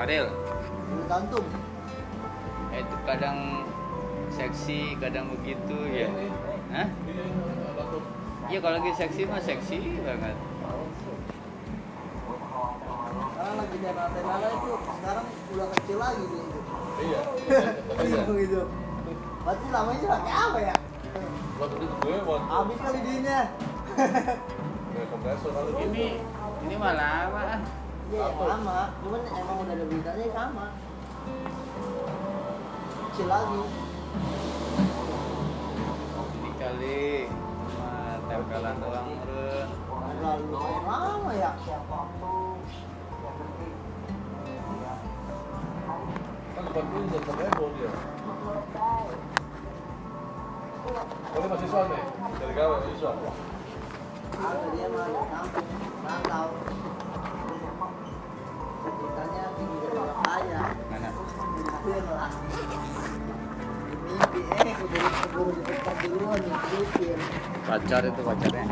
Ariel Tergantung. eh, itu kadang seksi kadang begitu ya Hah? Iya kalau lagi seksi mah seksi banget Sekarang lagi tenala-tenala itu sekarang udah kecil lagi dia itu. Iya. Iya gitu. Berarti namanya pakai apa ya? Waktu itu gue waktu Habis kali dinya. kompresor ini ini malah apa Iya sama, cuman emang udah ada beritanya sama. Kecil lagi. ini kali tempelan doang meren Lalu lumayan lama ya. kan udah sampai Ebo dia. Boleh mahasiswa nih dari gawe mahasiswa. Ada dia mah kampung, rantau. Pacar itu pacarnya.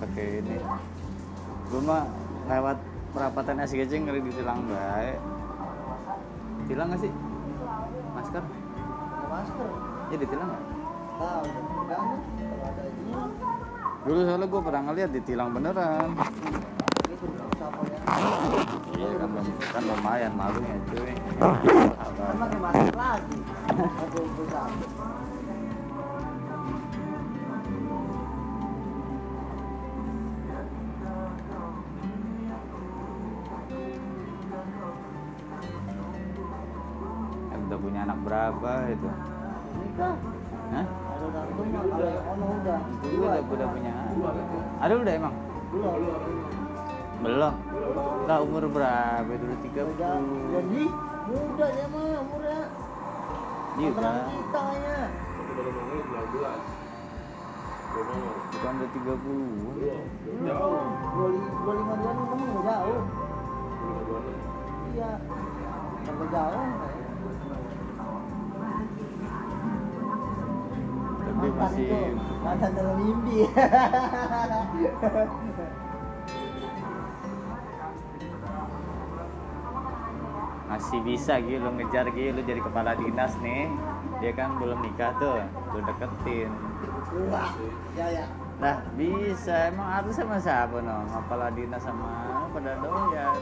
Pakai ini. Gue mah lewat perapatan SGC ngeri ditilang baik tilang gak sih? Masker? Masker. Ya ditilang nggak Tahu, enggak nih. Kalau ada ini, dulu soalnya gue pernah ngeliat ditilang beneran ya? iya kan kan lumayan malunya cuy Kan pakai masker lagi. Eh, udah punya anak berapa itu Nikah. Hah? Ada gantung ono udah. Punya ada udah emang Belum. belum lah umur berapa dulu tiga puluh Jadi muda dia mah umurnya. iya kita kayaknya. Itu baru mau 19. Gue mau. bukan udah tiga puluh Jauh. Dua li- dua lima bulan kamu jauh. Iya. Sampai jauh. Masih itu, mantan dalam mimpi. masih bisa gitu lo ngejar gitu lo jadi kepala dinas nih. Dia kan belum nikah tuh lo deketin. Wah, ya ya. Nah bisa. Emang harus sama siapa no kepala dinas sama pada doyan.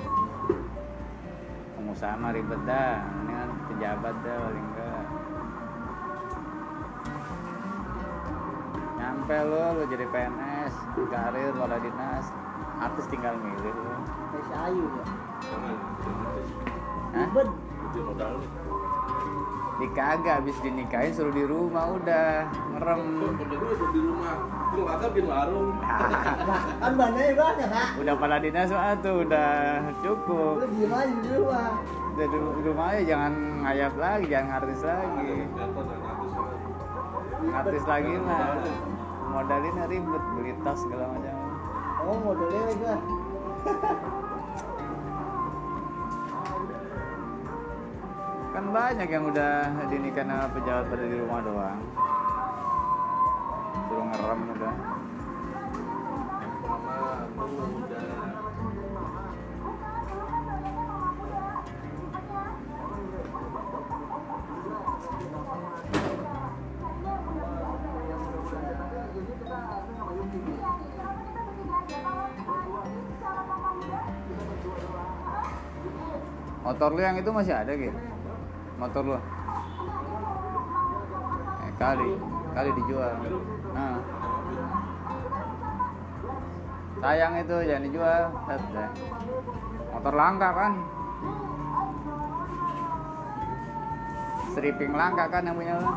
Pengusaha mah ribet dah. Ini kan pejabat dah paling enggak nyampe lo lo jadi PNS karir kepala dinas artis tinggal milih lo Kayak Ayu ya. Ribet. Itu modal dikagak habis dinikahin suruh di rumah udah ngerem tuh di rumah. Itu makan bikin warung. Kan banyak banyak kak. udah kepala dinas mah tuh udah cukup Lu diem aja di rumah. udah di rumah aja jangan ngayap lagi jangan artis lagi artis sama. artis modalinnya ribet beli tas segala macam. Oh modelnya kan. kan banyak yang udah dinikahin sama pejabat pada di rumah doang. Suruh ngerem udah motor lu yang itu masih ada gitu motor lu eh, kali kali dijual nah. sayang itu jangan dijual motor langka kan stripping langka kan yang punya lu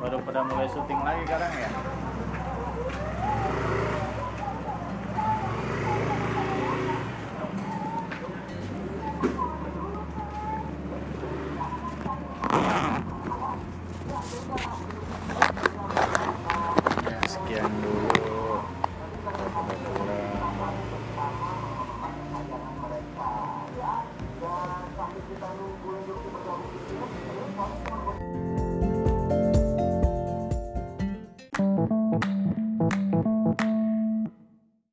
Baru pada mulai syuting lagi sekarang ya